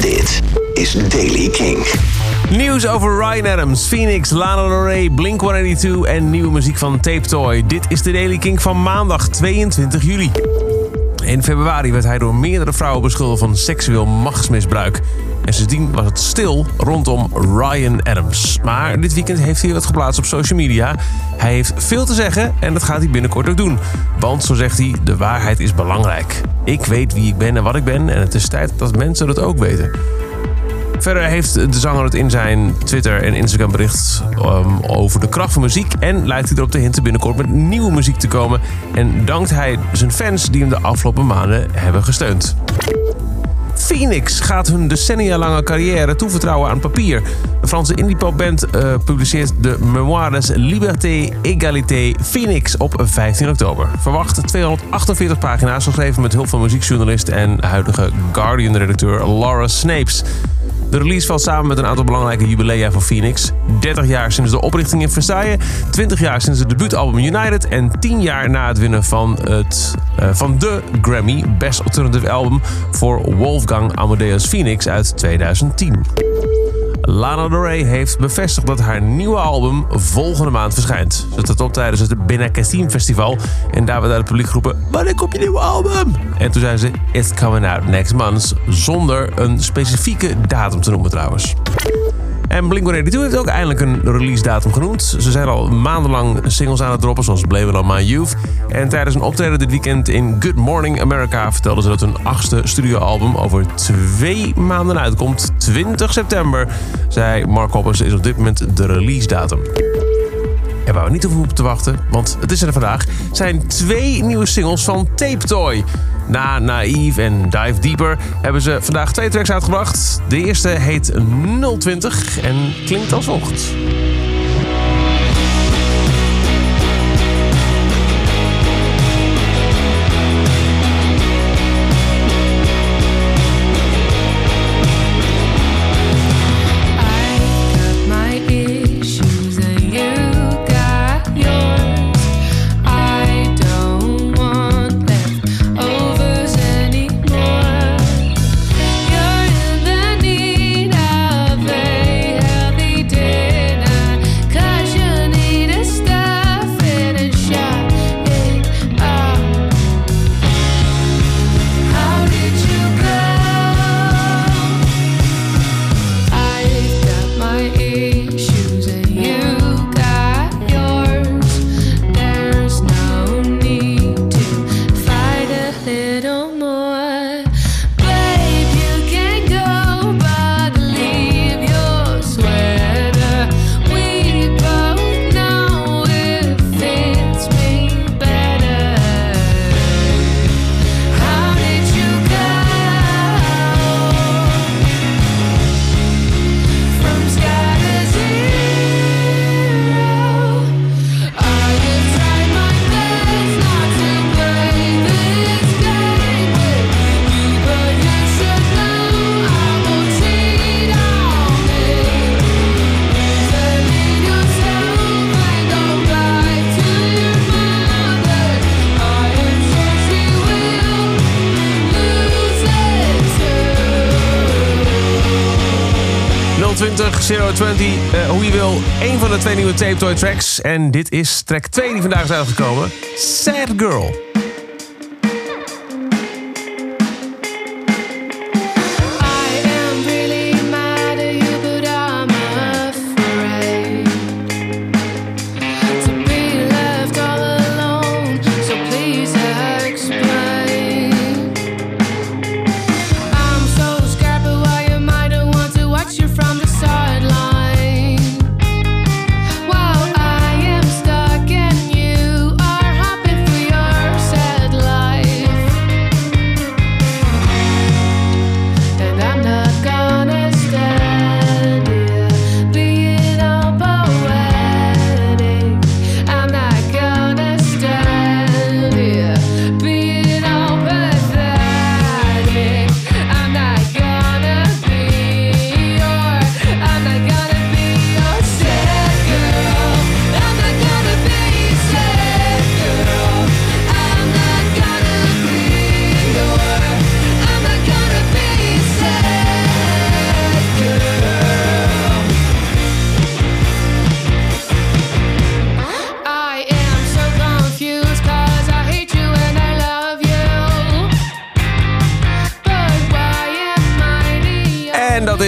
Dit is Daily King. Nieuws over Ryan Adams, Phoenix, Lana Del Rey, Blink-182 en nieuwe muziek van Tape Toy. Dit is de Daily King van maandag 22 juli. In februari werd hij door meerdere vrouwen beschuldigd van seksueel machtsmisbruik. En sindsdien was het stil rondom Ryan Adams. Maar dit weekend heeft hij wat geplaatst op social media. Hij heeft veel te zeggen en dat gaat hij binnenkort ook doen. Want, zo zegt hij, de waarheid is belangrijk. Ik weet wie ik ben en wat ik ben en het is tijd dat mensen dat ook weten. Verder heeft de zanger het in zijn Twitter en Instagram bericht um, over de kracht van muziek. En lijkt hij erop te hinten binnenkort met nieuwe muziek te komen. En dankt hij zijn fans die hem de afgelopen maanden hebben gesteund. Phoenix gaat hun decennia lange carrière toevertrouwen aan papier. De Franse indiepopband uh, publiceert de memoires Liberté, Égalité, Phoenix op 15 oktober. Verwacht 248 pagina's, geschreven met hulp van muziekjournalist en huidige Guardian-redacteur Laura Snapes. De release valt samen met een aantal belangrijke jubilea voor Phoenix. 30 jaar sinds de oprichting in Versailles, 20 jaar sinds het debuutalbum United en 10 jaar na het winnen van, het, uh, van de Grammy Best Alternative Album voor Wolfgang Amadeus Phoenix uit 2010. Lana Del Rey heeft bevestigd dat haar nieuwe album volgende maand verschijnt. Ze trad op tijdens het Benacasim Festival en daar werd uit het publiek geroepen... Wanneer komt je nieuwe album? En toen zei ze, it's coming out next month, zonder een specifieke datum te noemen trouwens. En Blink-182 heeft ook eindelijk een release datum genoemd. Ze zijn al maandenlang singles aan het droppen, zoals Blame It On My Youth. En tijdens een optreden dit weekend in Good Morning America vertelden ze dat hun achtste studioalbum over twee maanden uitkomt. 20 september, zei Mark Hoppers, is op dit moment de release datum. En waar we niet hoeven op te wachten, want het is er vandaag, zijn twee nieuwe singles van Tape Toy. Na Naive en Dive Deeper hebben ze vandaag twee tracks uitgebracht. De eerste heet 020 en klinkt als volgt. Zero 020, uh, hoe je wil. Een van de twee nieuwe Tape Toy tracks. En dit is track 2 die vandaag is uitgekomen. Sad Girl.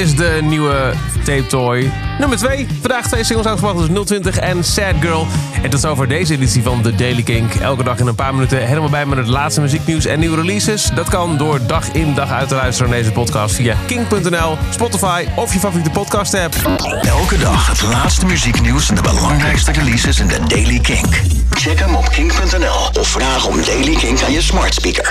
Is de nieuwe Tape Toy. Nummer 2. Vandaag twee singles uitgebracht, dus 020 en Sad Girl. En tot zover deze editie van The Daily Kink. Elke dag in een paar minuten helemaal bij met het laatste muzieknieuws en nieuwe releases. Dat kan door dag in dag uit te luisteren naar deze podcast via kink.nl, Spotify of je favoriete podcast app. Elke dag het laatste muzieknieuws en de belangrijkste releases in de Daily Kink. Check hem op kink.nl of vraag om Daily Kink aan je smart speaker.